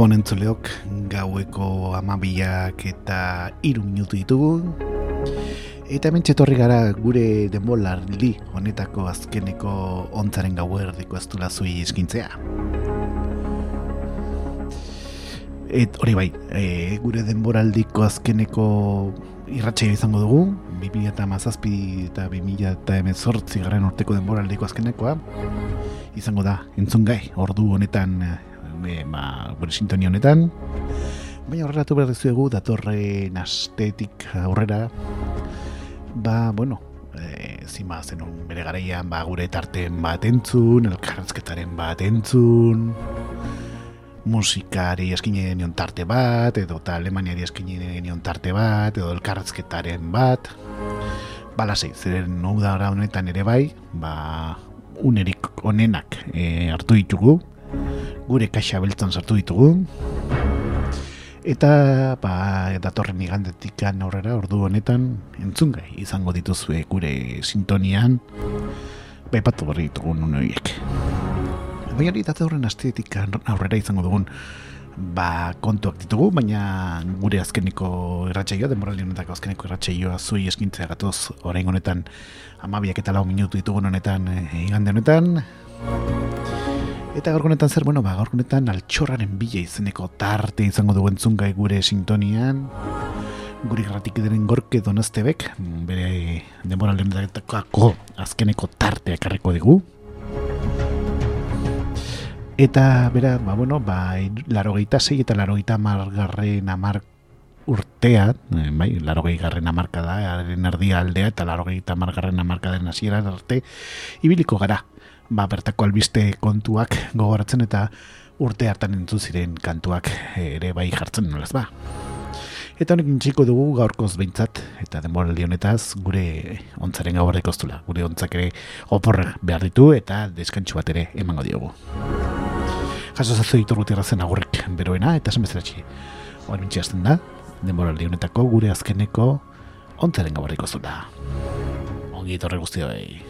Gabon entzuleok, gaueko amabiak eta iru minutu ditugu. Eta hemen txetorri gara gure denbolarli honetako azkeneko ontzaren gau erdiko ez dula zui eskintzea. Et hori bai, e, gure denboraldiko azkeneko irratxea izango dugu, 2000 eta mazazpi eta 2000 eta emezortzi garen urteko denboraldiko azkenekoa. Izango da, entzun gai, ordu honetan e, ba, gure sintonia honetan. Baina horrelatu behar dizuegu, datorren astetik aurrera, ba, bueno, e, zima zenun bere garaian, ba, gure tarten bat entzun, elkarrezketaren bat entzun, musikari eskine nion tarte bat, edo eta alemaniari eskine nion tarte bat, edo elkarrezketaren bat, bala zei, zeren da honetan ere bai, ba, unerik onenak e, hartu ditugu, gure kaxa beltzan sartu ditugu. Eta ba, datorren igandetik aurrera ordu honetan entzungai izango dituzue gure sintonian. Baipatu berri ditugu nunoiek baina hori datorren astetik aurrera izango dugun ba, kontuak ditugu, baina gure azkeniko irratxeioa, demoraldi honetako azkeniko irratxeioa zui eskintzea gatoz orain honetan amabiak eta lau minutu ditugun honetan e, igande honetan Eta gaurkonetan zer, bueno, ba, gaurkonetan altxorraren bila izeneko tarte izango dugu entzungai gure sintonian. Guri gratik ederen gorke donaztebek, bere demora lehenetako azkeneko tartea karreko dugu. Eta, bera, ba, bueno, ba, laro zei eta laro gehieta margarren amar urtea, eh, bai, laro garren amarka da, erdia aldea, eta laro gehieta margarren amarka den hasieran arte, ibiliko gara, ba, bertako albiste kontuak gogoratzen eta urte hartan entzu ziren kantuak ere bai jartzen nolaz ba. Eta honekin txiko dugu gaurkoz behintzat, eta denboraldi honetaz, gure ontzaren gaur oztula. Gure ontzak ere oporre behar ditu eta deskantxu bat ere emango diogu. Jaso zazu ditu zen agurrik beroena, eta esan bezaratxe. Hor bintxe da, denboraldi honetako gure azkeneko ontzaren gaur oztula. Ongi etorre guztioi.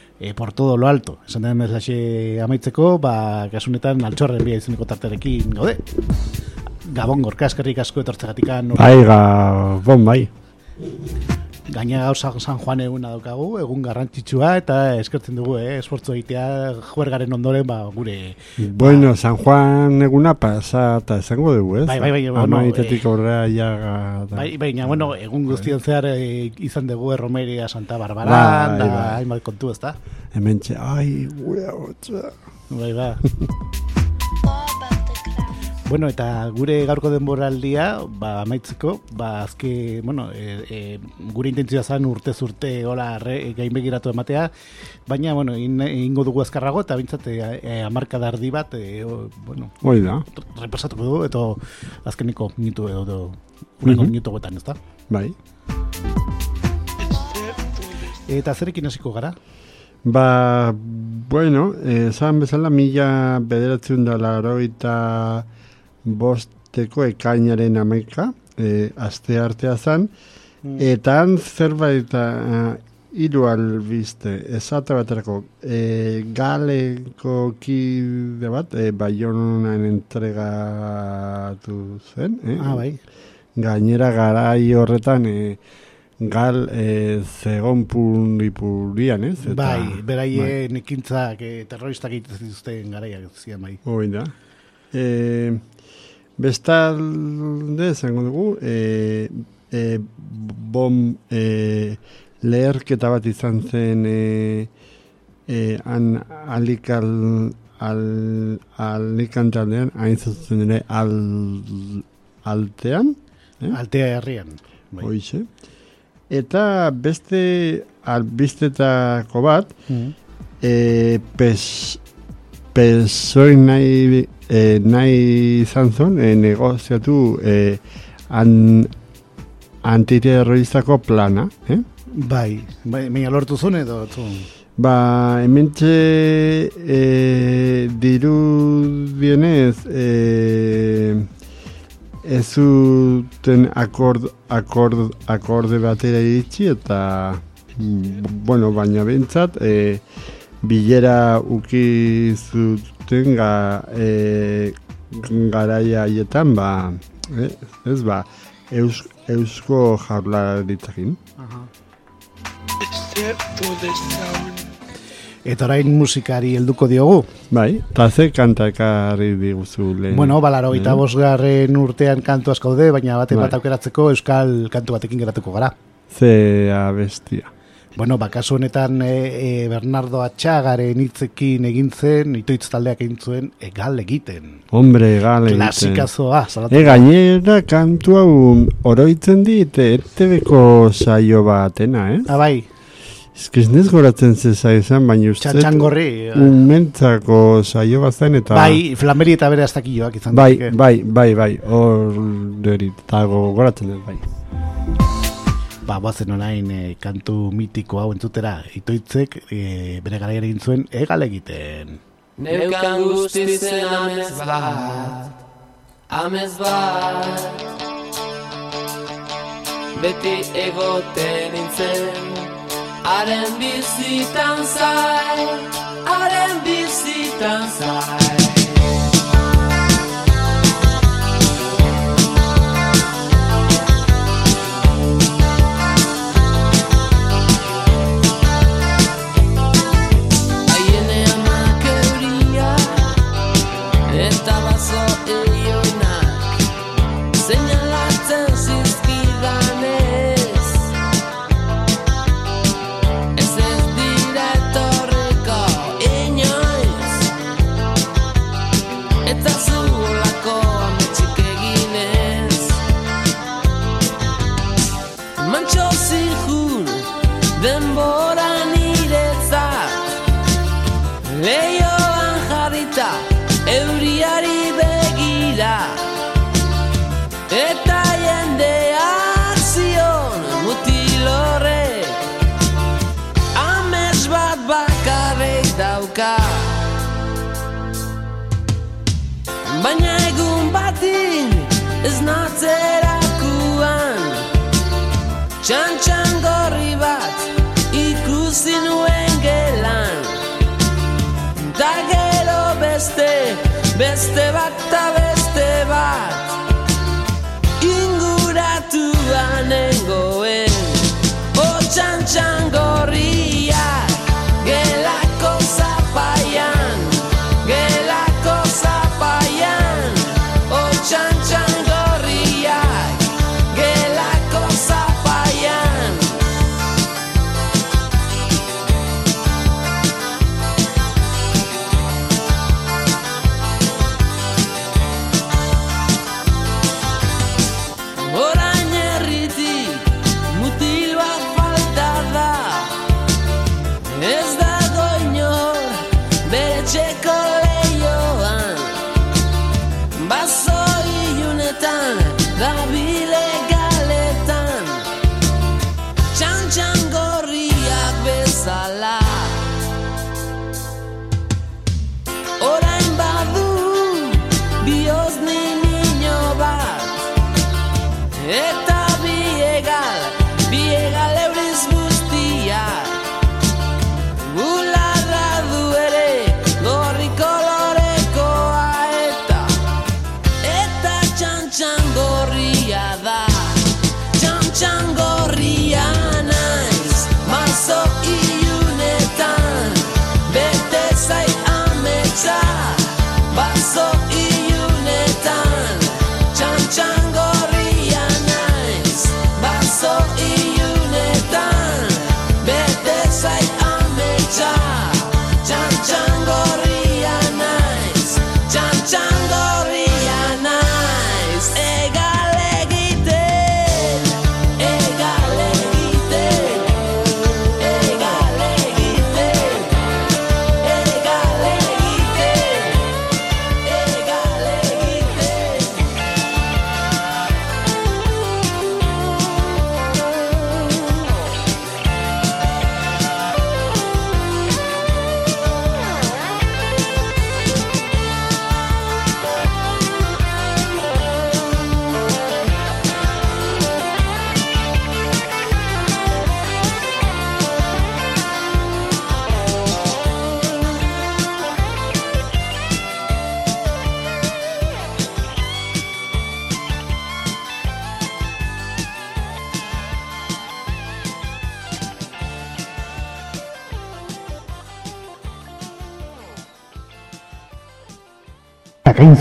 e, por todo lo alto. Esan den bezlaxe amaitzeko, ba, gasunetan altxorren bia izeneko tartarekin gaude. Gabon gorka eskerrik asko etortzegatikan. Bai, gabon, bai. Gaina gaur San Juan eguna daukagu, egun garrantzitsua eta eskertzen dugu, eh, esfortzu egitea juergaren ondoren ba gure Bueno, San Juan eguna pasa eta esango dugu, ez? Bai, bai, bai, bueno, eh, aurrera ja... da- Bai, baina, bueno, egun guztien zehar eh, izan dugu erromeria Santa Barbara, Bai, da, bai. hainbat kontu, ezta? Hemen txe, ai, gure hotza. Bai, ba. Bueno, eta gure gaurko denboraldia, ba, amaitzeko, ba, azke, bueno, e, e, gure intentzioa zen urtez urte hola re, gainbegiratu ematea, baina, bueno, in, ingo dugu azkarrago, eta bintzat, e, e, amarka dardi bat, e, o, bueno, Hoi da, repasatuko du, eta azkeniko minutu edo, edo uneko Mhm. minutu guetan, ezta? bai. Eta zerekin hasiko gara? Ba, bueno, esan bezala mila bederatzen da laroita bosteko ekainaren amaika, e, aste artea zan, eta han zerbait uh, hiru albiste, esate baterako, e, galeko kide bat, e, baionan entregatu zen, eh? Ah, bai. gainera garai horretan e, gal e, zegon puripurian, ez? Eta- bai, beraien ekintzak e, terroristak egiten zituzten garaiak zian bai. Hoi da. E, bestalde, esango dugu, e, e, bom e, leherketa bat izan zen e, e, han alikal al, alikantaldean, hain zuzen ere al, altean, Eh? Altea herrian. Bai. hoize. Eta beste albistetako bat, Mhm. e, pes, pesoi nahi, e, nahi izan zuen e, negoziatu e, an, antiterroristako plana. Eh? Bai, bai, baina lortu zuen edo zuen. Ba, hementxe e, dirudienez e, ez zuten akord, akord, akorde batera iritsi eta mm, bueno, baina bentsat e, bilera uki zuten ga, e, garaia haietan ba, eh, ez ba, eus, eusko jaurlaritzakin. Eta orain musikari helduko diogu. Bai, eta ze kanta ekarri diguzu lehen. Bueno, balaro eta Eh? bosgarren urtean kantu asko daude, baina bate Bai. bat aukeratzeko euskal kantu batekin geratuko gara. Ze abestia. Bueno, bakasu honetan e, e, Bernardo Atxagaren hitzekin egin zen, itoitz taldeak egin zuen, egal egiten. Hombre, gale. Klasikazoa, salatu. E, gainera kantu hau oroitzen dit, etebeko saio batena, eh? Ah, bai, Ez nez goratzen zeza izan, baina uste... txantxangorri. Umentzako saio bat zen eta... Bai, flameri eta bere astakioak izan bai, bai, bai, bai, hor derit, eta goratzen dut, bai. Ba, bazen orain e, kantu mitiko hau entzutera, itoitzek e, bere gara egin zuen egal egiten. Neukan guztizen amez bat, amez bat Beti egoten nintzen, haren bizitan zai, haren bizitan zai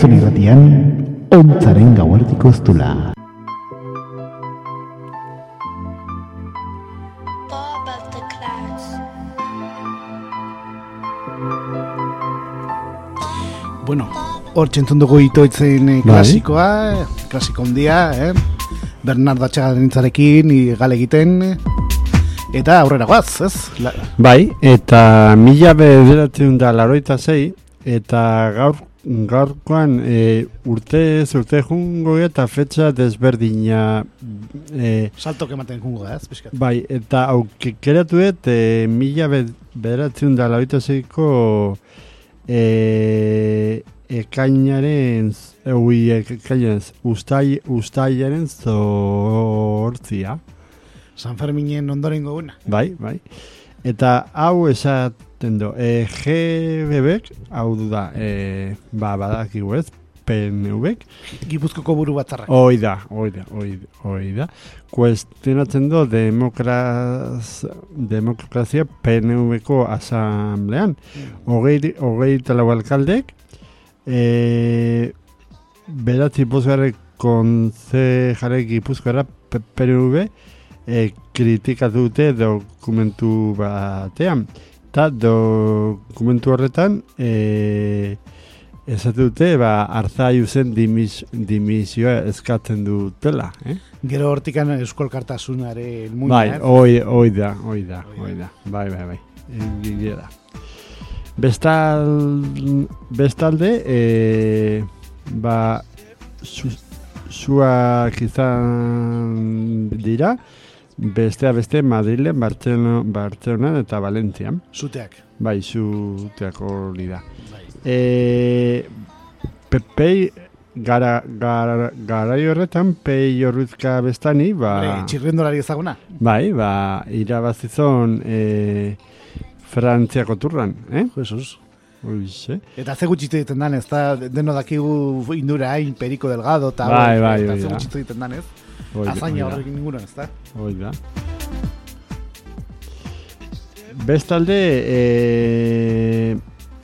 Akainzun irratian, ontzaren gauartiko eztula. Bueno, hor txentzun dugu itoitzen eh, Bai. klasikoa, eh, klasiko handia, eh? Bernardo Atxagarintzarekin gale egiten, eh, eta aurrera guaz, ez? La, Bai, eta mila bederatzen da laroita zei, eta gaur, gaurkoan e, urte ez urte jungo eta fetxa desberdina e, salto ematen jungo ez? Piskat. bai, eta aukeratu dut e, mila be- bederatzen da laroita zeiko e, ekainaren ui, ekainaren ustai, ustaiaren zortzia San Ferminen ondoren goguna. Bai, bai. Eta hau esaten do, e, GBBek, hau du da, e, ba, badakigu ez, PNVek, Gipuzkoko buru batzarrak. hoi da, hoi da, hoi, hoi da, kuestionatzen do demokraz, demokrazia PNVko asamblean, hogei, hogei talau alkaldek, e, beratzi bosgarre konzejare gipuzkoara P- PNV, e, kritikatu dute dokumentu batean. Eta dokumentu horretan e, esatu dute ba, arzaiu zen dimis, dimisioa eskatzen dutela. Eh? Gero hortikan euskolkartasunare elmuina, Bai, ez? oi, oi da, oi da, Oi da. Bai, bai, bai. Egia da. Bestal, bestalde, e, ba, zu, zuak izan dira, bestea beste Madrilen, Bartzelona, Bartzelonan eta Valentzian. Zuteak. Bai, zuteak hori da. Bai. E, Pepei, gara, gara, garai horretan, pei horruzka bestani, ba... Txirrendolari ezaguna. Bai, ba, irabazizon e, Frantziako turran, eh? Jesus. Hoize. Eta ze gutxitu egiten dan, ez da, deno dakigu indurain, Perico Delgado, eta Bai, bai, hori ze gutxitu egiten dan, ez? Azaina horrekin inguruan, ez da? hoi da. Bestalde, e,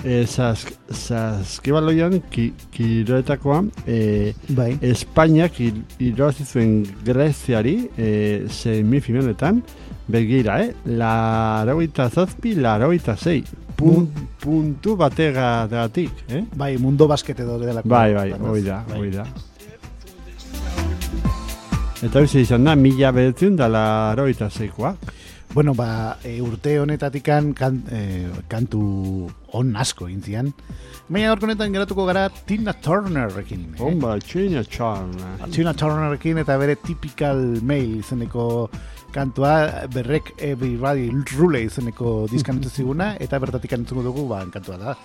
e, zask, zaskibaloian, ki, kiroetakoa, e, Bai. Espainiak ir- irabazi zuen Greziari e, semifinaletan begira, eh? Laurogeita zazpi, laurogeita zei. Pun, puntu bategagatik, eh? Bai, mundo basket edo delako. Bai, bai, hoi da, hoi da. Eta hori izan da, mila behetzen dala aroita zeikoa. Bueno, ba, e, urte honetatik kan, e, kantu on asko intzian. Baina horko honetan geratuko gara Tina Turnerrekin. Eh? Bomba, Tina Turner. Tina Turnerrekin eta bere typical mail izeneko kantua berrek everybody rule izeneko diskan ziguna eta bertatik antzuko dugu ba kantua da.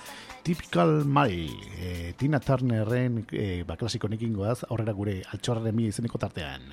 Typical Mai, e, Tina Turnerren e, ba, klasikonekin goaz, aurrera gure altxorraren mila izeneko tartean.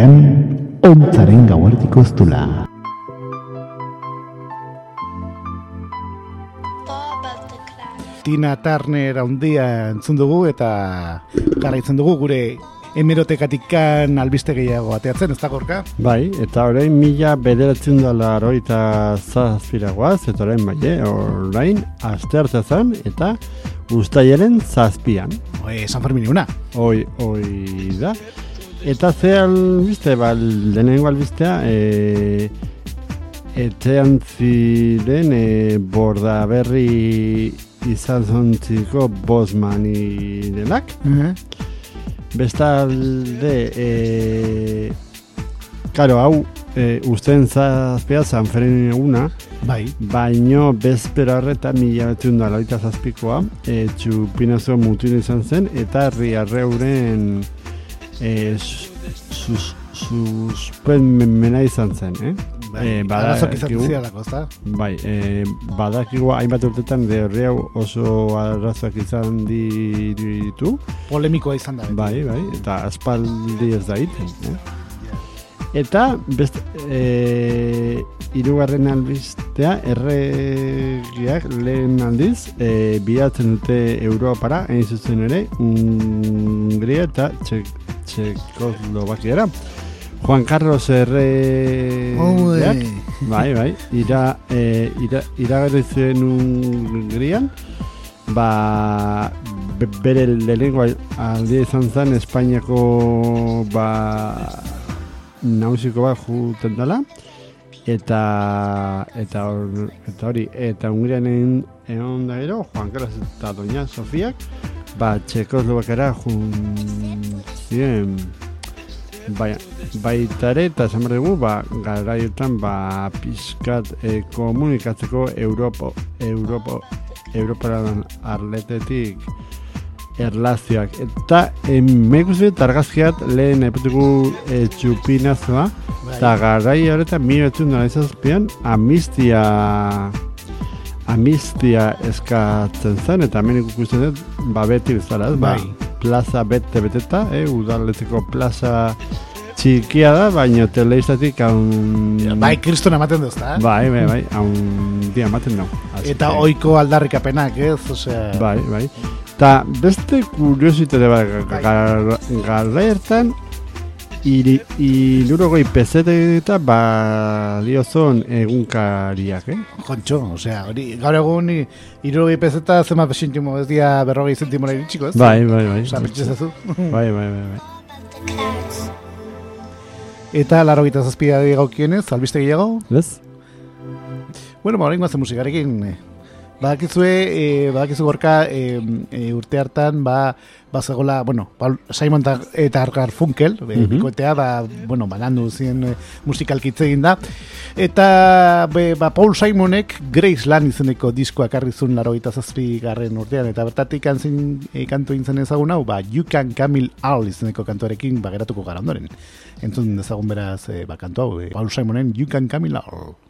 gainean, ontzaren gauartiko eztula. Tina Turner handia entzun dugu eta jarraitzen dugu gure hemerotekatikan albiste gehiago ateatzen, ez da gorka? Bai, eta orain mila bederatzen dala eta zazpiragoaz, eta orain bai, eh? orain aztertazan eta guztaieren zazpian. Oe, San Fermin una. Oi, oi, da. Eta ze albiste, ba, lehenengo albistea, e, etxean ziren e, borda berri izan zontziko bosmani delak. Bestalde, e, karo, hau, e, usten zazpia Sanfermin eguna, Bai. baino bezpera horreta mila betzen da zazpikoa, e, txupinazo mutin izan zen, eta herri arreuren e, sus, suspendmena izan zen, eh? Bai, Eh, arazoak izan ezta? Bai, e, badakigu hainbat urtetan de horri hau oso arazoak izan ditu, Polemikoa izan da. beti. bai, bai, eta aspaldi ez da iten, eh? Eta, best, e, irugarren albistea, erregiak lehen aldiz, e, bilatzen dute Europara, hain zuzen ere, Hungria eta Txek, Txekoslovakiara. Juan Carlos erregiak, bai, bai, ira, e, ira, iragarri zuen Hungrian, ba, be- bere lehenengo aldia izan zen Espainiako ba, nausiko bat juten dela. Eta eta hor- eta hori eta Hungrian egin egon da gero Juan Carlos eta Doña Sofiak ba Txekoslovakera jun ziren Bai, baita ere, eta esan behar dugu, ba, garaiotan, ba, pizkat e, komunikatzeko Europo, Europo, Europaran arletetik erlazioak. Eta, emekuzi targazkiat lehen epetugu e, txupinazoa, Bai. eta garai horretan, mi betzun dara izazpian, amistia eskatzen zen, eta hemen ikusten dut, ba, beti bezala, ez? Ba, Bai. plaza bete beteta, eh, udaleteko plaza txikia da, baina teleistatik haun... Bai, kriston ematen duz, da? Bai, bai, bai, haun dia ematen dau. Eta que- oiko aldarrikapenak, ez? Osea, Bai, bai. Ta beste kuriositate bat Bai. gara hartan iri, irurogoi pezete eta baliozon egunkariak, eh? Kontxo, osea, hori, gaur egun irurogei pezeta zema zentimo ez dia berrogei zentimora iritsiko, ez? Bai, bai, bai. Osea, pentsatzen Bai, bai, bai, bai. Eta laro gita zazpia gaukionez, albiste gehiago? Ez? Bueno, ba, horrengo musikarekin. Eh, Badakizue, e, badakizu gorka e, e, urte hartan, ba, bazegola, bueno, Paul, Simon ta, eta Garfunkel, mm Mhm. bikotea, ba, bueno, banandu zien e, musikalkitze egin da. Eta, be, ba, Paul Simonek Graceland izeneko diskoa karri zuen laro zazpi garren urtean, eta bertatik kanzin, e, kantu egin zen ezagun hau, ba, You Can Camille All izeneko kantuarekin, ba, geratuko gara ondoren. Entzun dezagun beraz, e, ba, kantu hau, e, Paul Simonen You Can Camille All.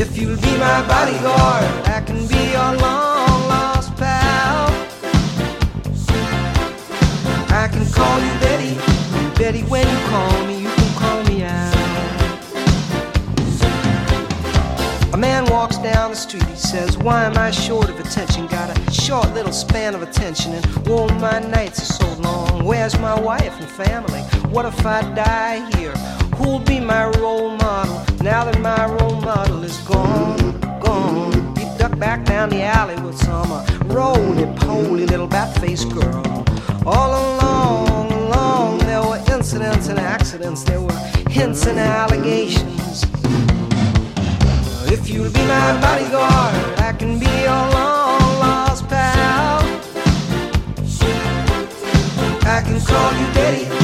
If you'll be my bodyguard, I can be your long lost pal. I can call you Betty, Betty, when you call me, you can call me out. Man walks down the street, he says, Why am I short of attention? Got a short little span of attention, and oh, my nights are so long. Where's my wife and family? What if I die here? Who'll be my role model now that my role model is gone? Gone. He ducked back down the alley with some uh, roly-poly little bat-faced girl. All along, along, there were incidents and accidents, there were hints and allegations. If you'll be my bodyguard, I can be your long lost pal. I can call you Betty,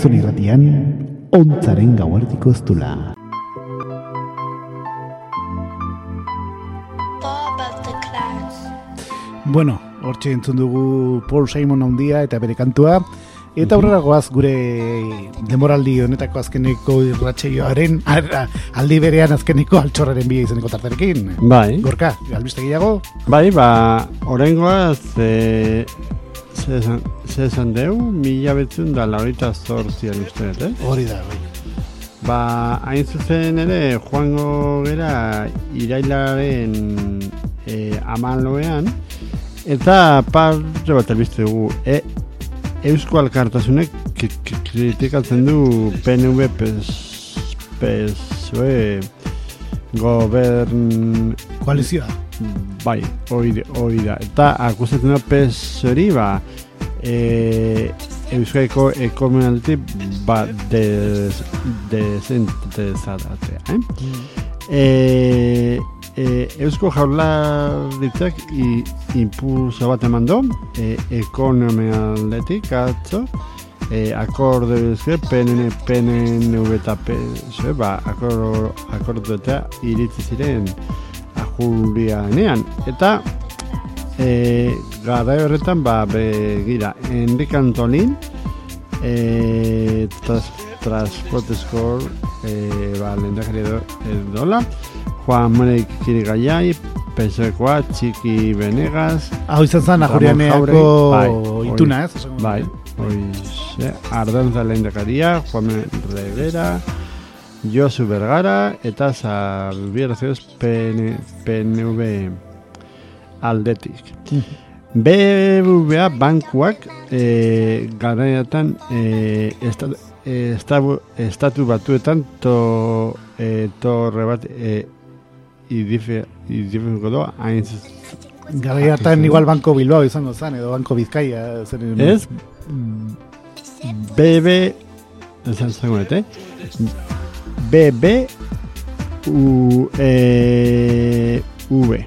Akainzun irratian, ontzaren of the clouds. Bueno, hortxe entzun dugu Paul Simon handia eta bere kantua. Eta aurrera goaz gure demoraldi honetako azkeneko irratxeioaren aldi berean azkeneko altxorraren bi izeneko tartarekin. Bai, Gorka, albiste gehiago? bai, ba, oraingoa ze, ze, esan- deu, mila betzun da laurita zortzian uste eh? Hori da, bai. Ba, hain zuzen ere, joango gera irailaren e, amaloean, eta parte bat albiste dugu, e, Eusko Alkartasunek kritikatzen du PNV PES, PSOE gobern Koalizioa. bai, hori, hori da. Eta akusatzen da PES hori, ba, e, Euskaiko ekonomialdetik ba, des, desentezadatea, eh? E, e, Eusko jaurlaritzak i- impulso bat eman du, e, ekonomialdetik atzo, e, akorde bizke, PNN, PNV eta PSOE, ba, akor, akordotea iritzi ziren ajurianean. Eta e, gara horretan, ba, begira, Enrique Antolin, e, tras, transportezko e, ba, lehendakari edo, edola, Juan Manuel Kirigaiai, PSOEkoa, Txiki Benegas, Hau izan zen, ajurianeako bai, ituna, ez? Bai, nuke. oize, Ardantza lehendakaria, Juan Rivera, Josu Bergara, eta Zalbierazioz PN, PNV aldetik. BBVA bankuak e, garaiatan e, estatu, estatu, estatu batuetan to, e, torre bat e, idife, idifeko doa, hain Garaiatan igual Banko Bilbao zen, edo Banko Bizkaia. Zen, Ez BB esan? BB U E V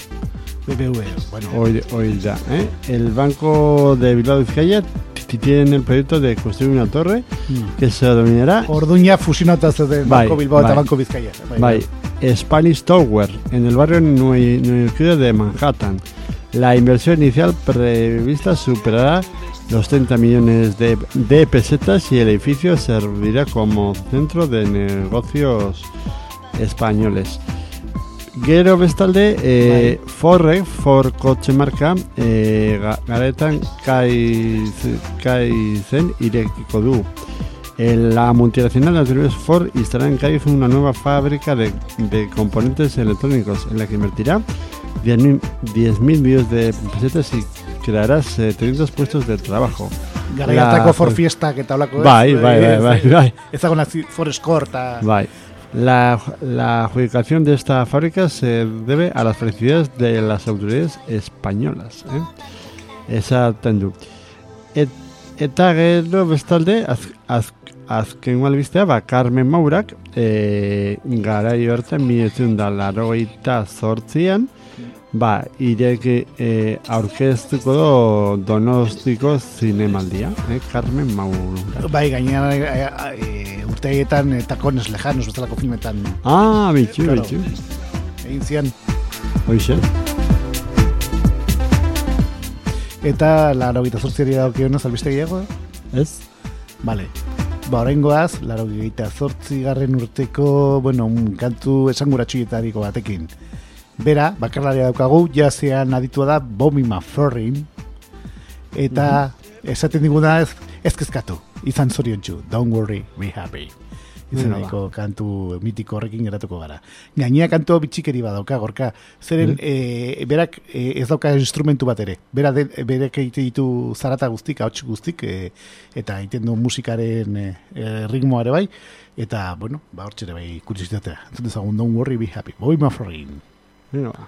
BBV, bueno. hoy, hoy ya, ¿eh? El Banco de Bilbao Vizcaya t- t- tiene el proyecto de construir una torre Mm. que se denominará Orduña fusionata zeuden Bai, Banko Bilbao eta bai. Banko Bizkaia. By Spanish Tower en el barrio neoyorquino de Manhattan. La inversión inicial prevista superará los 30 millones de, de pesetas y el edificio servirá como centro de negocios españoles. Gero bestalde, eh, Forrek, For kotxe marka, eh, ga- garetan kai, kai zen irekiko du. Eh, La multinacional de automóviles Ford instalará en Cádiz una nueva fábrica de, de componentes electrónicos en la que invertirá 10.000 10.000 millones de pesetas y creará 700 puestos de trabajo. Garaiatako La- For Fiestak eta holako ez. Bai, bai, bai, bai, bai. Ezagun nazi For Score eta... Bai. La, la adjudicación de esta fábrica se debe a las felicidades de las autoridades españolas. Eh? Esaten du. Et, eta gero bestalde, az, az, azken albistea, ba, Carmen Maurak, e, garai hartzen, minetzen da larogeita zortzian, ba, ireki e, aurkeztuko do donostiko zinemaldia, eh? Carmen Maurak. Bai, gainera e, e, urteetan e, takones lejanos bezalako filmetan Ah, bitxu, Claro. bitxu. egin zian. Hoxe. Eta laro gita zortziari daukionez albiste gehiago? Ez? Vale. Ba, oraingoaz, laro gita zortzi garren urteko, bueno, un kantu esanguratsuietariko batekin. Bera, bakarlaria daukagu, jazean aditua da Bobby McFerrin. Eta esaten diguna ez, ez kezkatu, izan zoriontsu, don't worry, be happy. Izeneko kantu mitiko horrekin geratuko gara. Gainea kantu bitxikeri badauka, gorka. Zeren, e, berak e, ez dauka instrumentu bat ere. Bera de, berak egite ditu zarata guztik, ahots guztik, e, eta egiten du musikaren e, ritmoare bai. Eta, bueno, ba, hortxere bai kuriositatea. Entzun dezagun, don't worry, be happy. Boi mafrin. Venga, ba.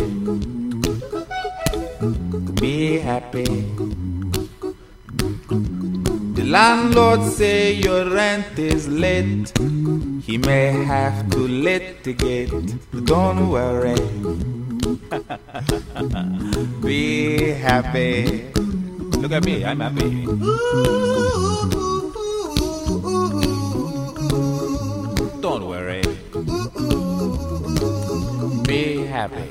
Landlord say your rent is late. He may have to litigate. Don't worry. Be happy. Look at me, I'm happy. Don't worry. Be happy.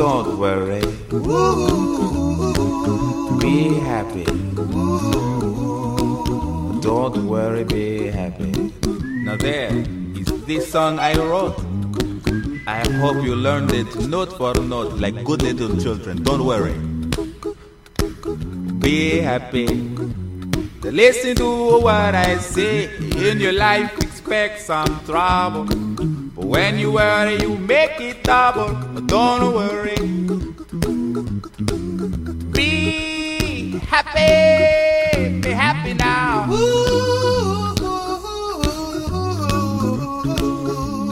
Don't worry. Be happy. Don't worry, be happy. Now there is this song I wrote. I hope you learned it note for note like good little children. Don't worry. Be happy. Listen to what I say. In your life, expect some trouble. But when you worry, you make it double. Don't worry. Be happy. Be happy. Now.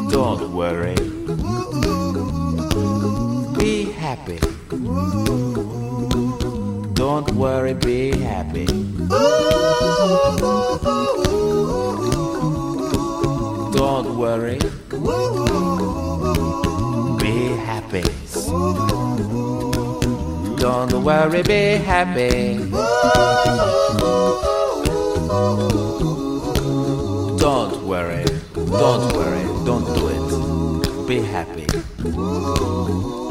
Don't worry. Be happy. Don't worry, be happy. Don't worry. Happy. Don't worry, be happy. Don't worry. Don't worry. Don't do it. Be happy.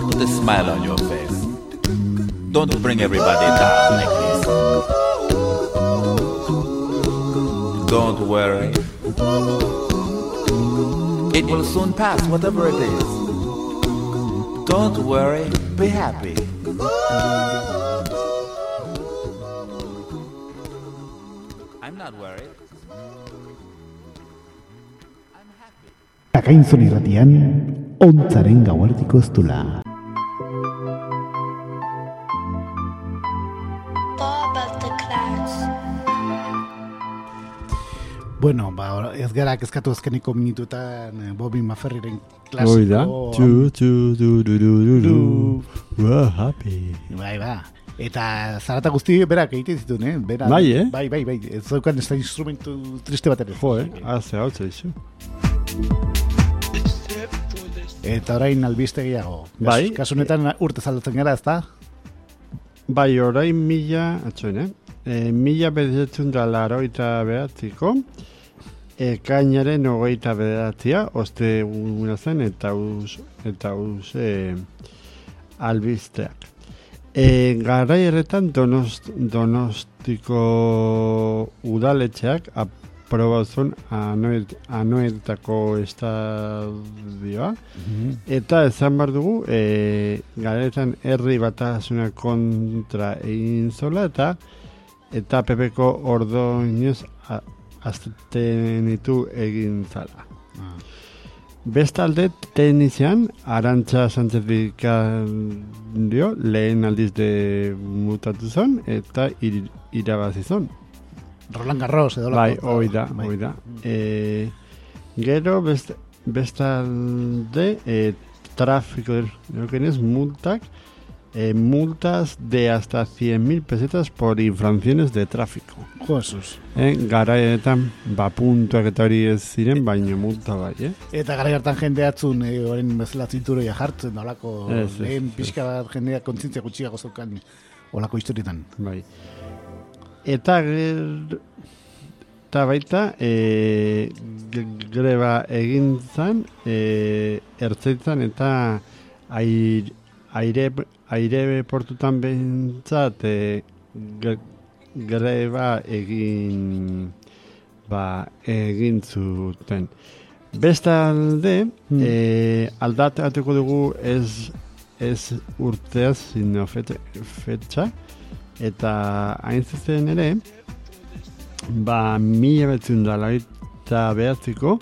Put a smile on your face. Don't bring everybody down like this. Don't worry. It will soon pass, whatever it is. Don't worry, be happy. I'm not worried. I'm happy. Akainzun irratian, ontzaren gauartiko ez Bueno, ba, ez gara kezkatu azkeniko minutuetan eh, Bobby Maferriren klasiko. Hoi da. Du, du, du, du, du. We're happy. Bai, ba. Eta zarata guzti berak egiten zituen, eh? Bera, Bai, eh? Bai, bai, bai. Ez zeukan ez da instrumentu triste bat ere. Jo, eh? Haze hau zaizu. Eta orain albiste gehiago. Bai. Kasu honetan urte zaldatzen gara, ez da? Bai, orain mila, atxoen, eh? E, mila bedetzen da laroita behatziko, ekainaren hogeita bederatzia, oste guna zen, eta uz, eta uz e, albisteak. E, garai erretan donost, donostiko udaletxeak aprobazun anuet, anuetako estadioa, Eta esan behar dugu, e, garetan herri batasuna kontra egin zola eta eta pepeko ordoinez aztenitu egin zala. Bestalde tenizean, Arantxa Sánchez dio lehen aldiz de mutatu zen eta ir, irabazi zen. Roland Garros edo Bai, hoi da, bai. hoi da. E, gero, best, bestalde, e, trafiko, ez multak, e, multas de hasta 100.000 pesetas por infracciones de tráfico. Jo, Jesus. E, garaetan, ba, puntuak eta hori ez ziren, baina multa bai, eh? Eta gara hartan jende atzun, e, orain bezala zinturoia jartzen, nolako Ez, lehen pixka bat jendeak kontzientzia gutxiago zeukan olako historietan. Bai. Eta ger, eta baita e, greba egin zan e, ertzaitzan eta air, aire, aire portutan behintzat e, gre- greba egin ba, egin zuten. Bestalde, Hmm. e, aldatatuko dugu ez, ez urteaz, sino fete, fetxa, eta hain zuzen ere, ba, mila betzun da behatziko,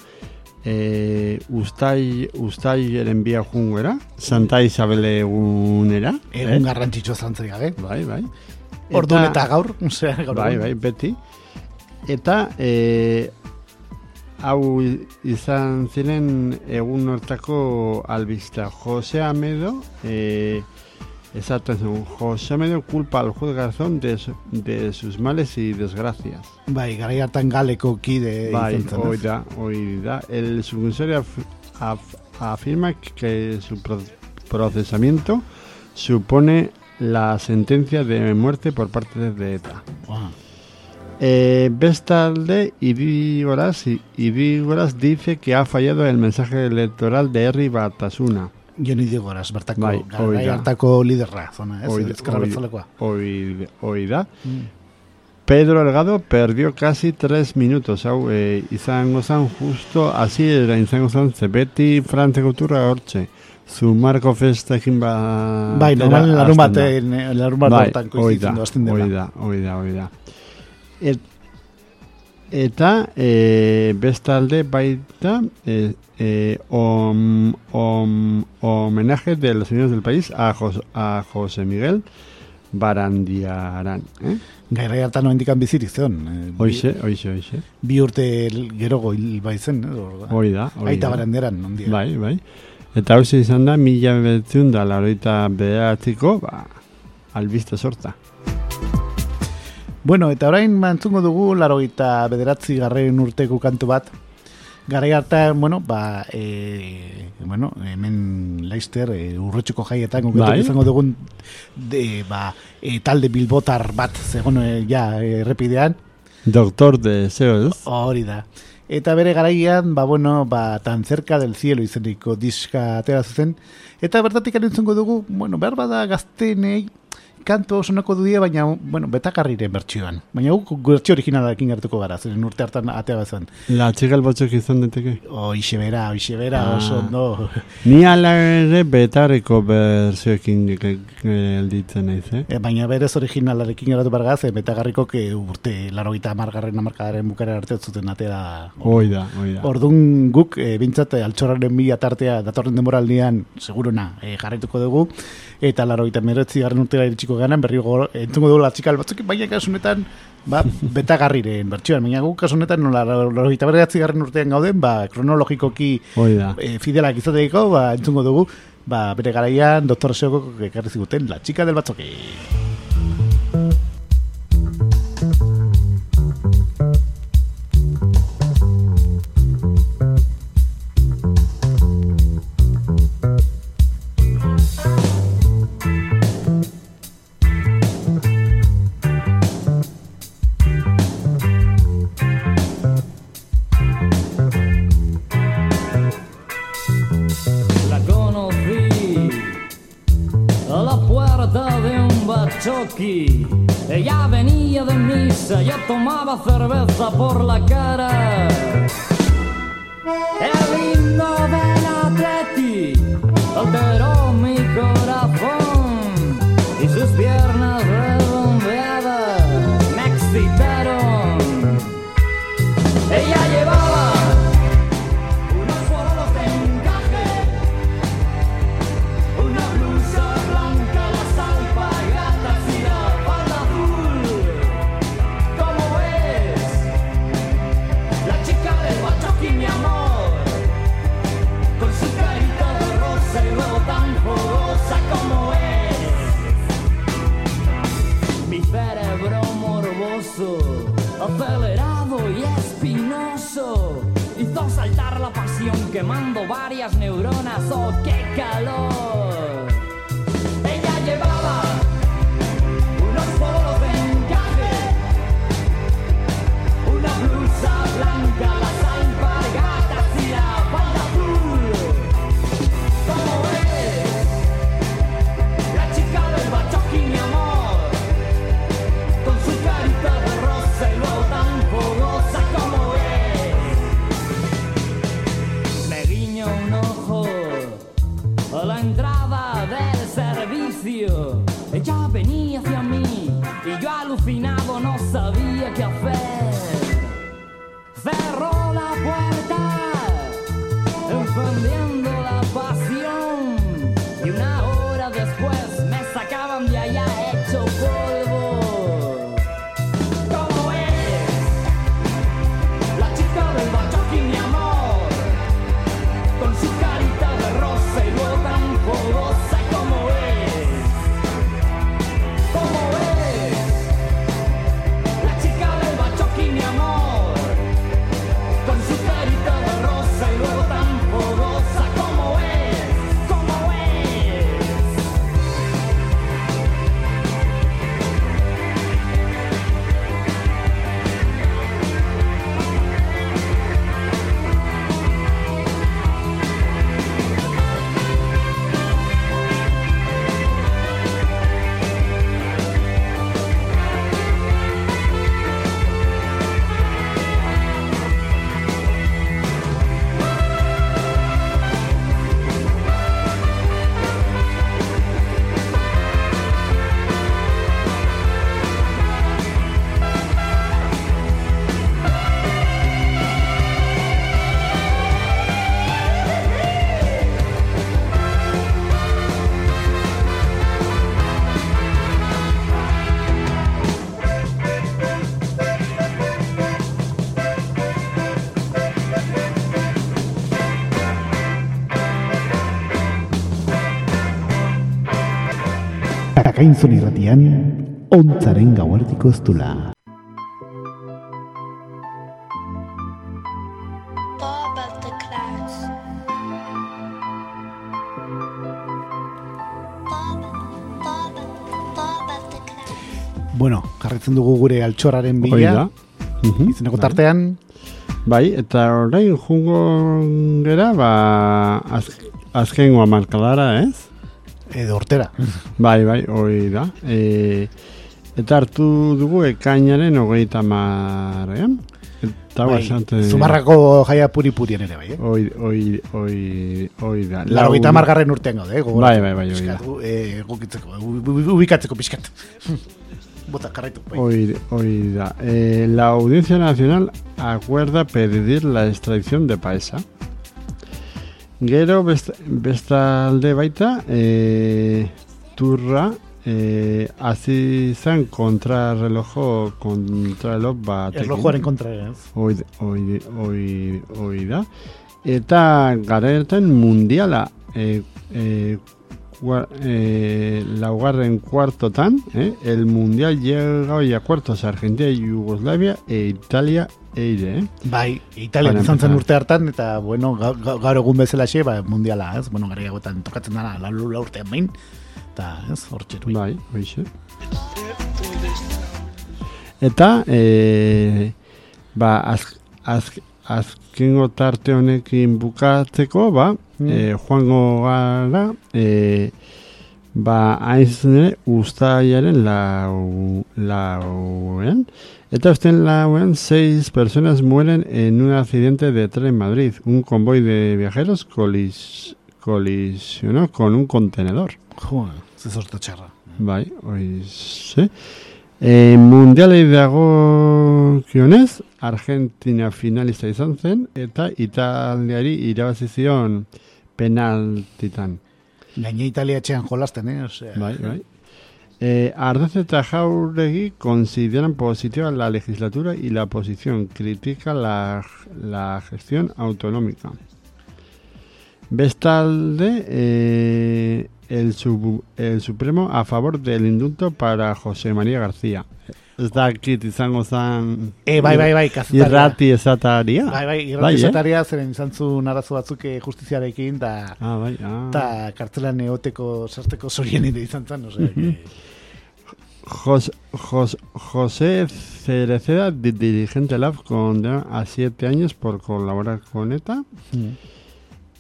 e, ustai, ustaileren bia junguera, Santa Isabel egunera. Egun eh? garrantzitsua zantzik gabe. Bai, bai. Orduan eta gaur, osea, gaur. Bai, bai, beti. Eta e, hau izan ziren egun hortako albista. Jose Amedo, e, esaten zen, Jose Amedo culpa al juez Garzón de, su- de sus males y desgracias. Bai, gara hartan galeko kide Bai, hoy da, hoy da. El subcomisario af- af- afirma que su pro- procesamiento supone la sentencia de muerte por parte de ETA. Ah. Eh, bestalde, Ibigoras, Ibigoras dice que ha fallado el mensaje electoral de Herri Batasuna. Joni Digoraz, bertako, Bai, da. hartako liderra, zona, ez? Bertzalekoa. Hoy, hoy da. Mm. Pedro Delgado perdió casi tres minutos. Hau, eh, izango zan justo así era izango zan ze beti frantzeko turra hortxe. Zu Marco Festa egin ba... Bai, tera normal larun da. baten, larun bat bai, hortan da, koizitzen du azten da, hoi da, hoi da. Et, eta e, bestalde baita e, e, om, om, homenaje de los señores del país a, Jos, a José Miguel barandiaran. Eh? Gaira hartan noendikan bizirik zeon. eh, Hoixe, hoixe, hoixe. Bi urte gerogo hil baizen, Hoi da, hoi Aita baranderan, ondia. Bai, bai. Eta hau izan da, mila behatziun da laroita behatiko, ba, albiste sorta. Bueno, eta orain mantzungo dugu larogeita bederatzi garren urteko kantu bat. Garai hartan, bueno, ba, e, bueno, hemen Leister e, urretxuko jaietan Bai. izango dugun de, ba, e, talde bilbotar bat zegoen e, ja errepidean, Doktor de Zeus. hori da. Eta bere garaian, ba, bueno, ba, tan cerca del cielo izeniko diska atera zen. Eta bertatik entzungo dugu, bueno, behar bada gaztenei kanto sonako dudia, baina, bueno, betakarriren bertsioan. Baina guk bertsio originalarekin gertuko gara, zeren urte hartan atea zen. La txigal botzok izan deteke. Oixe bera, oixe bera, Ah. oso ondo. Ni ala ere betareko berzioekin gelditzen naiz, eh? E, baina berez originalarekin geratu bargaz, e, betagarriko que urte larogeita amargarren amarkadaren bukara arte zuten atera. Hoi da, hoi da. Ordun guk e, bintzat altxorraren mila tartea datorren demoraldian seguruna e, jarraituko dugu eta larogeita meretzi garren urtera iritsiko ganan berri gor, entzungo dugu latxikal batzuk baina kasunetan ba, betagarriren bertsioan, baina guk kasunetan nola larogeita meretzi garren urtean gauden ba, kronologikoki e, fidelak izateko ba, entzungo dugu ba, bere garaian doktor Seoko ekarri ziguten la chica del batzoki. Tomaba cerveza por la cara. El himno del Atleti alteró neuronas. ¡Oh, qué calor! Kakainzon irratian, ontzaren gauartiko ez dula. Bueno, jarretzen dugu gure da. bila. Mhm, Izeneko bai. tartean, Bai, eta orain jungo gera, ba, az, azkengo amarkadara, ez? Edo hortera. Bai, bai, hori da. E, eta hartu dugu ekainaren hogeita marrean. Eta Bai, esante... Zumarrako jaia puri-purien ere, bai, eh? Oi, oi, oi, oi da. Laro gita margarren urtean gaude, eh? Bai, bai, bai, hori da. Gu- eh, egokitzeko, u- u- ubikatzeko pixkat. Bota, karraitu. Bai. Hoy, hoy da. Eh, la Audiencia Nacional acuerda pedir la extradición de Paesa. Gero best, bestalde baita, eh, turra, eh, hasi zen kontrarrelojo kontrareloj batekin. Erlojuaren kontra, ez? Hoi, hoi, hoi, hoi da. Eta garetan mundiala eh, eh, cua- eh, laugarren kuartotan, eh, el mundial llega hoy a cuartos Argentina, Yugoslavia e Italia eire, eh? Bai, Italian Para izan zen urte hartan, eta, bueno, ga- ga- gaur egun bezala xe, ba, mundiala, ez? Bueno, gara egotan tokatzen dara, la, la urtean behin, eta, ez, hor txeru. Bai, hoixe. Eta, e, ba, az, az, azkengo tarte honekin bukatzeko, ba, Mm. e, joango gara, e, ba, hain ere, ustaiaren lau, lauen, eta usten lauen, seis personas mueren en un accidente de tren en Madrid. Un convoy de viajeros colis, colisionó con un contenedor. Jo, ze sortu txarra. Bai, oize. E, mundialei dago kionez, Argentina finalista izan zen, eta Italiari irabazi zion penaltitan. Gaine Italia etxean jolasten, eh? Osea, Bai, bai. Eh, Ardaz eta Jauregui consideran positiva la legislatura y la oposición critica la, la gestión autonómica. Bestalde, eh, el, sub- el Supremo a favor del indulto para José María García. Ez dakit izango zan E, bai, bai, bai, kazetaria. irrati esataria. Bai, bai, Bai, irrati eh? esataria, zeren izan zuen arazo batzuk eh, justiziarekin, da, Ah, bai, ah. eta kartzelan eoteko, sarteko zorien ere izan zen, osea, que, Jos- Jos- José Cereceda, di- dirigente LAF, condena a siete años por colaborar con ETA.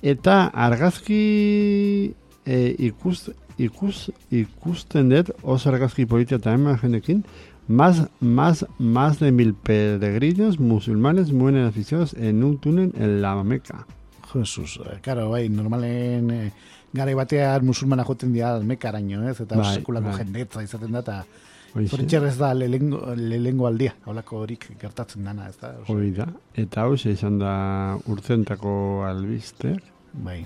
Eta argazki e, ikus, ikus, ikusten dut, oso argazki politia eta imagenekin, más, más, más de mil peregrinos musulmanes mueren asfixiados en un túnel en la Meca. Jesus, eh, karo, bai, normalen eh, garai batean musulmana joten dira mekaraino, ez? Eta Bai, sekulako bai. jendetza izaten da, eta Hoize, zoritxer ez da lehengo, lehengo aldia, holako horik gertatzen dana, ez da? Hoi da. Eta hau izan da urtentako albisteak. bai.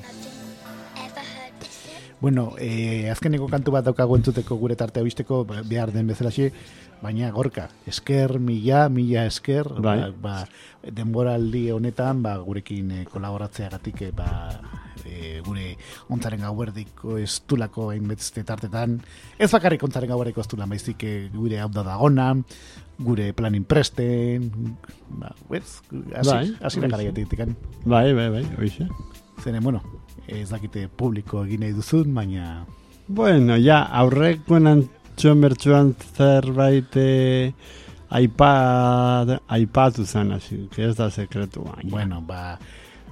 Bueno, eh, azkeneko kantu bat daukagu entzuteko gure tartea bisteko behar den bezalaxe, baina gorka, esker, mila, mila esker, Bai. ba, ba, denboraldi honetan, ba, gurekin eh, kolaboratzeagatik, eh, ba, eh, gure ontzaren gauerdiko estulako hainbeste tartetan, ez bakarrik ontzaren gauerdiko estulan, baizik eh, gure hau da dagona, gure planin presten, ba, ez, hasi, Bai, hasi da Bai, bai, bai, hoize. Zeren, bueno, ez dakite publiko egin nahi duzun, baina Bueno, ja, aurrekoen antxon bertsuan zerbait eh, aipa, aipatu zen, hasi, ez da sekretu. baina. Bueno, ba,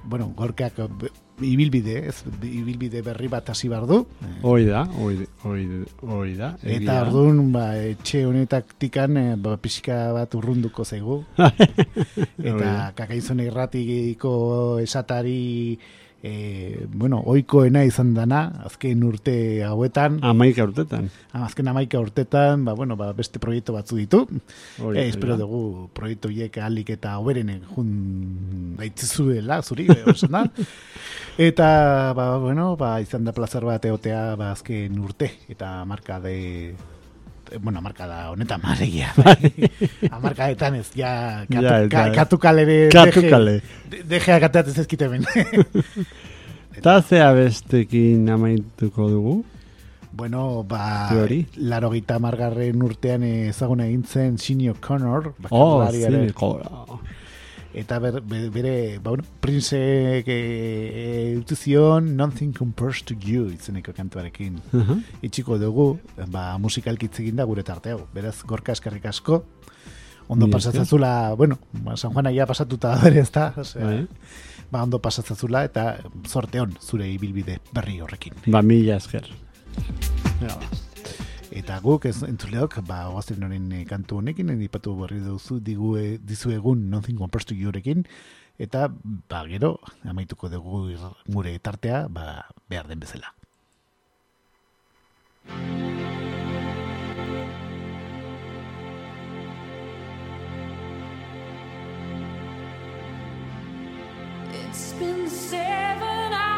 bueno, gorkeak be- ibilbide, ez, ibilbide berri bat hasi behar du. eh, Hoi da, hoi, hoi, hoi da. Eta da. orduan, ba, etxe honetak tikan, eh, ba, pixka bat urrunduko zaigu. Eta da. kakaizun irratiko esatari, eh, bueno, oikoena izan dana, azken urte hauetan, Amaika urtetan. azken amaika urtetan, ba, bueno, ba, beste proiektu batzu ditu. Eh, hoi espero da. dugu proiektu hiek ahalik eta hoberenen jun baitzizuela, zuri, eh, osan da. Eta, ba, bueno, ba, izan da plazar bat eotea, ba, azken urte, eta marka de bueno, marka da honetan maregia. Bai. Amarkadetan ez, ja, katu, Ja, ka, katukale ere Katukale. deje, deje gateatzen zezkite ben. Eta zea bestekin amaituko dugu. Bueno, ba, Teori? laro gita margarren urtean ezaguna egin zen Sinio Connor, Oh, bakarlariaren- zineko. Eta ber, be- bere, ba, bueno, Prince e, utzi zion Nothing Compares to You izeneko kantuarekin. Uh-huh. Itxiko dugu, ba, musikalkitz egin da gure tarteo. Beraz, gorka eskerrik asko, ondo esker. pasatzazula, bueno, ba, San Juana ja pasatuta bere, ez da? Osea, Bai. ba, ondo pasatzazula eta zorte on zure ibilbide berri horrekin. Ba, mila esker. Ja. Eta guk ez entzuleok, ba, oazten honen eh, kantu honekin, edipatu berri duzu digu, e, dizu egun Nothing Compares to Yourekin, eta ba, gero, amaituko dugu gure tartea, ba, behar den bezala. It's been seven hours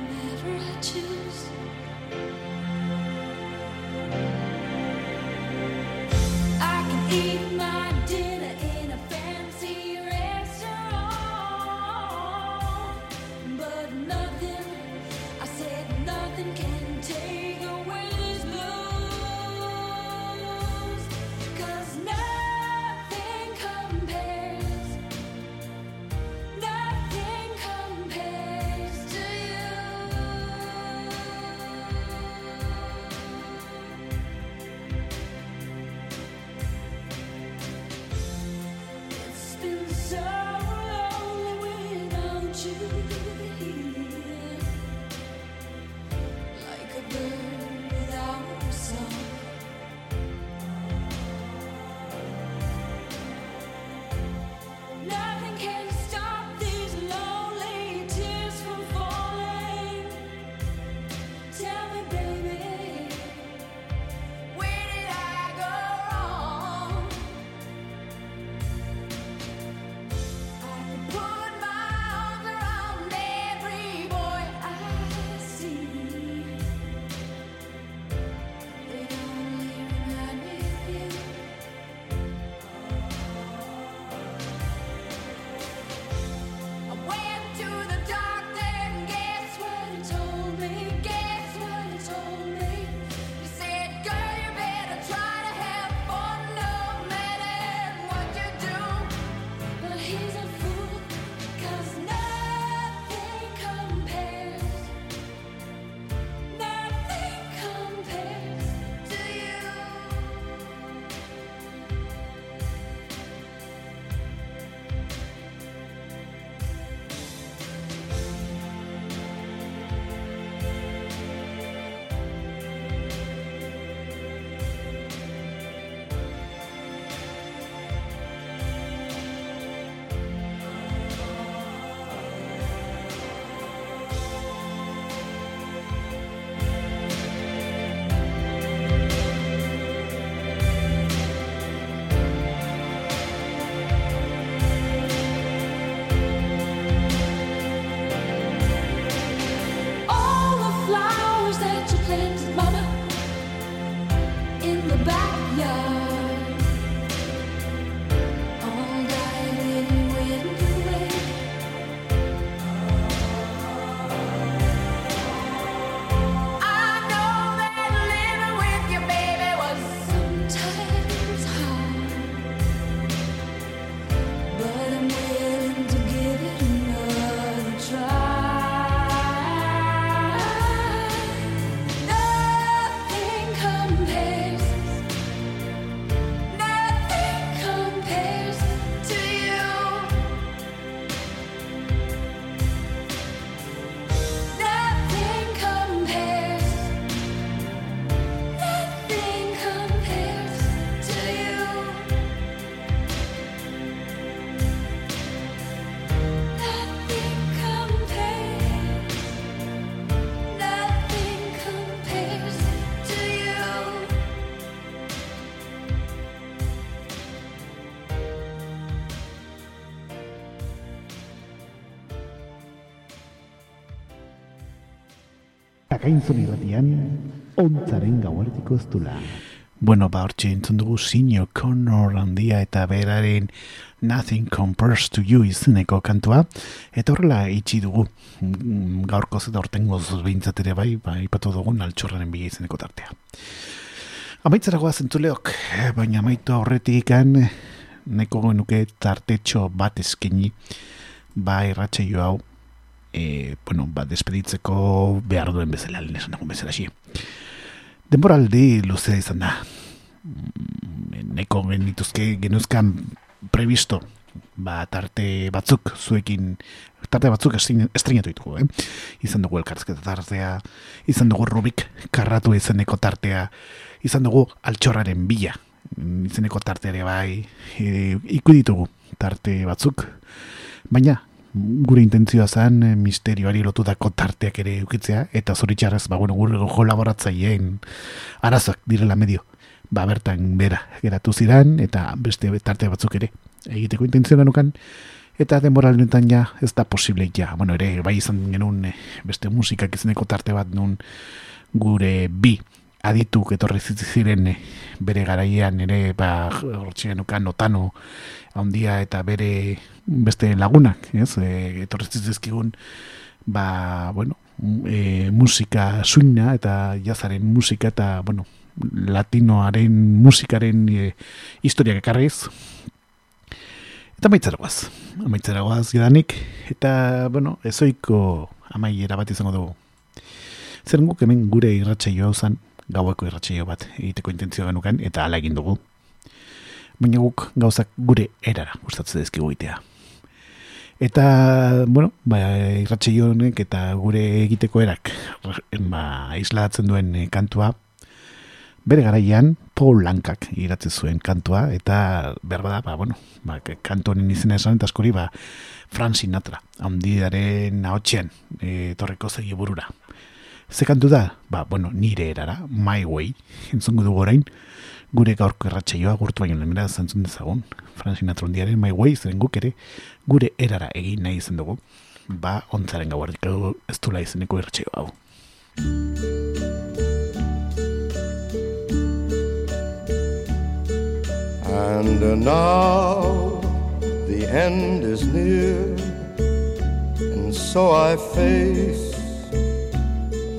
Akainzun irratian, ontzaren gauaretiko ez dula. Bueno, ba, hortxe entzun dugu Sinio Connor handia eta beraren Nothing Compares to You izeneko kantua. Eta horrela itxi dugu mm, gaurkoz eta hortengoz behintzat ere bai, ba, ipatu dugun altxorraren bila izeneko tartea. Amaitzera goaz entzuleok, eh, baina amaitu horretik ikan, neko genuke tartetxo bat eskeni, ba irratxe hau, e, bueno, ba, despeditzeko behar duen bezala, lehen esan dugun bezala xi. Denboraldi luzea izan da. Mm, Neko genituzke genuzkan previsto ba, tarte batzuk zuekin tarte batzuk estrin- estrenatu ditugu, eh? Izan dugu elkarrizketa tartea, izan dugu Rubik karratu izeneko tartea, izan dugu altxorraren bila mm, izeneko tarteare bai, e, iku ditugu tarte batzuk, baina gure intentzioa zen eh, misterioari lotutako tarteak ere ukitzea, eta zoritxarrez, ba, bueno, gure kolaboratzaileen arazak direla medio, ba, bertan bera geratu zidan, eta beste tarte batzuk ere egiteko intentzioa nukan, eta denbora honetan ja ez da posible ja, bueno, ere, bai izan genuen eh, beste musikak izeneko tarte bat nun gure bi adituk etorri ziren eh, bere garaian ere ba genukan notano handia eta bere beste lagunak, ez? E, etorri zizkigun ba, bueno, e, musika suina eta jazaren musika eta, bueno, latinoaren musikaren e, historiak ekarriz. Eta amaitzera guaz, amaitzera guaz gidanik, eta, bueno, ezoiko amaiera bat izango dugu. Zer guk hemen gure irratsaio hau zan, gaueko irratsaio bat egiteko intentzioa genukan, eta hala egin dugu. Baina guk gauzak gure erara gustatzen dizkigu egitea. Eta, bueno, ba, irratsaio honek eta gure egiteko erak ba, islatzen duen eh, kantua, bere garaian Paul Lankak idatzi zuen kantua, eta behar bada, ba, bueno, ba, kantu honen izena esan eta askori, ba, Frank Sinatra, handiaren ahotxean, e, torreko zegi burura. Ze kantu da? Ba, bueno, nire erara, My Way, entzungu dugu orain, gure gaurko erratxaioa gurtu baino lemera zantzun dezagun, Frank Sinatra handiaren My Way, zeren guk ere, gure erara egin nahi izan dugu, ba, ontzaren gauardik ez dula izeneko erratxaioa hau. And now the end is near, and so I face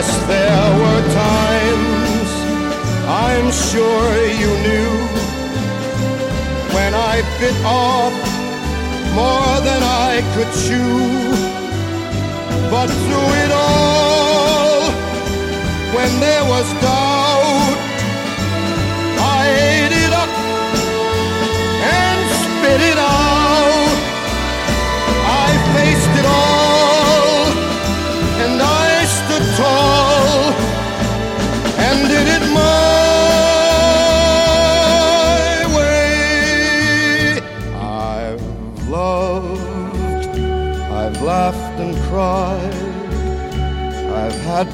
Yes, there were times I'm sure you knew when I bit off more than I could chew. But through it all, when there was doubt, I ate it up and spit it out.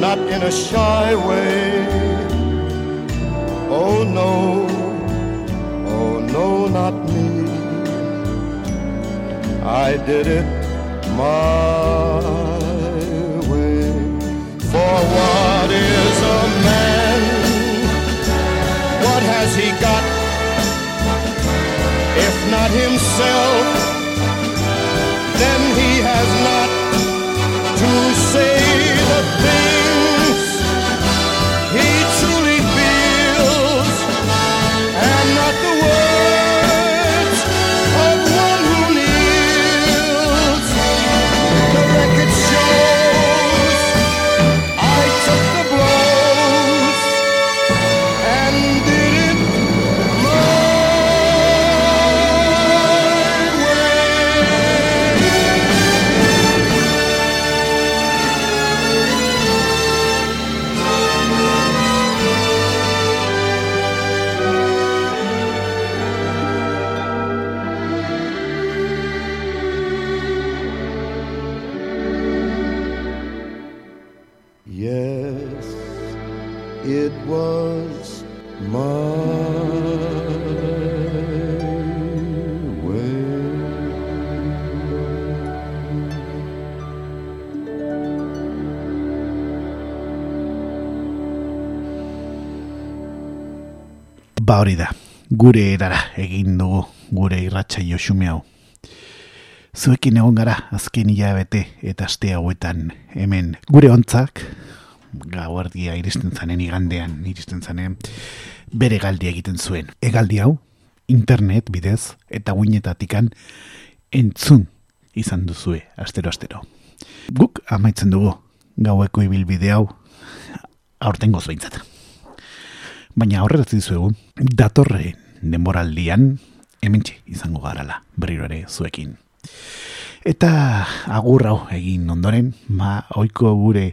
not in a shy way. Oh no, oh no, not me. I did it my way. For what is a man? What has he got? If not himself, then he has not hori da, gure erara egin dugu, gure irratxa josume hau. Zuekin egon gara, azken hilabete eta aste hauetan hemen gure ontzak, gauardia iristen zanen igandean, iristen zanen, bere galdia egiten zuen. Egaldi hau, internet bidez eta guinetatikan entzun izan duzue, astero-astero. Guk amaitzen dugu, gaueko ibilbide hau, aurten behintzat. Baina aurrera dizuegu, datorren denboraldian hementxe izango garala, berriro ere zuekin. Eta agur hau egin ondoren, ba, oiko gure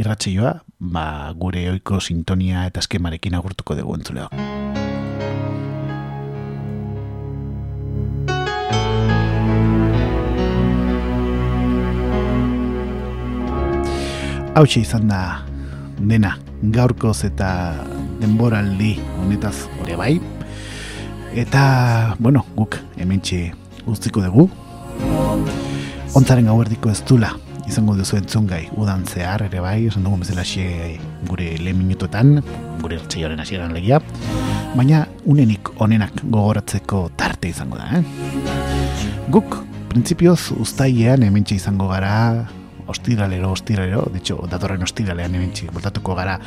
irratxeioa, ba, gure oiko sintonia eta eskemarekin agurtuko dugu entzuleo. Hau izan da dena gaurkoz eta denboraldi honetaz ore bai. Eta, bueno, guk hementxe guztiko dugu. Ontzaren gauerdiko ez dula izango duzu entzungai udan zehar ere bai, esan dugu bezala xe gure lehen minutuetan, gure ertxeioaren hasieran legia. Baina unenik onenak gogoratzeko tarte izango da, eh? Guk, printzipioz, ustaiean hementxe izango gara, ostiralero, ostiralero, ditxo, datorren ostiralean hementxe, bultatuko gara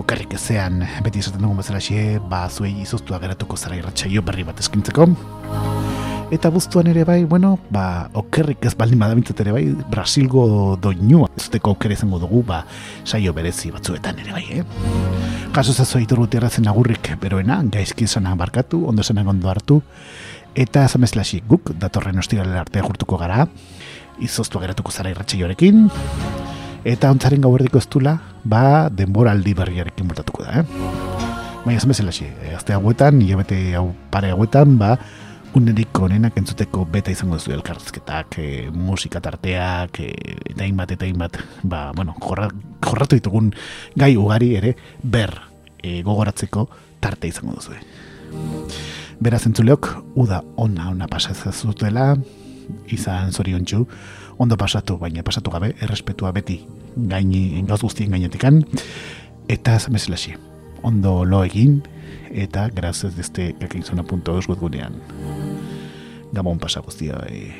okerrik ezean, beti esaten dugun bezala xe, ba, zuei izoztua geratuko zara irratxaio berri bat eskintzeko. Eta buztuan ere bai, bueno, ba, okerrik ez baldin badabintzat ere bai, Brasilgo doinua, ez duteko oker izango dugu, ba, saio berezi batzuetan ere bai, eh? Kaso zazu aitor zen agurrik beroena, gaizki esanak barkatu, ondo esanak ondo hartu, eta zamezlaxi guk, datorren ostiralera arte jurtuko gara, izoztua geratuko zara irratxeioarekin, eta ontzaren gauerdiko ez ba, denboraldi berriarekin bultatuko da, eh? Baina ez bezalaxi, azte hauetan, hilabete hau pare hauetan, ba, unerik onenak entzuteko beta izango duzu elkarrezketak, e, musika tarteak, e, eta hainbat, eta hainbat, ba, bueno, jorra, jorratu ditugun gai ugari ere, ber e, gogoratzeko tarte izango duzu. Beraz entzuleok, uda ona ona pasazazutela, izan zoriontsu, ondo pasatu, baina pasatu gabe, errespetua beti gaini, gauz guztien gainetikan, eta zamezelaxi, ondo lo egin, eta grazes deste kakinzona.eus webgunean. Gabon pasa guztia, eh,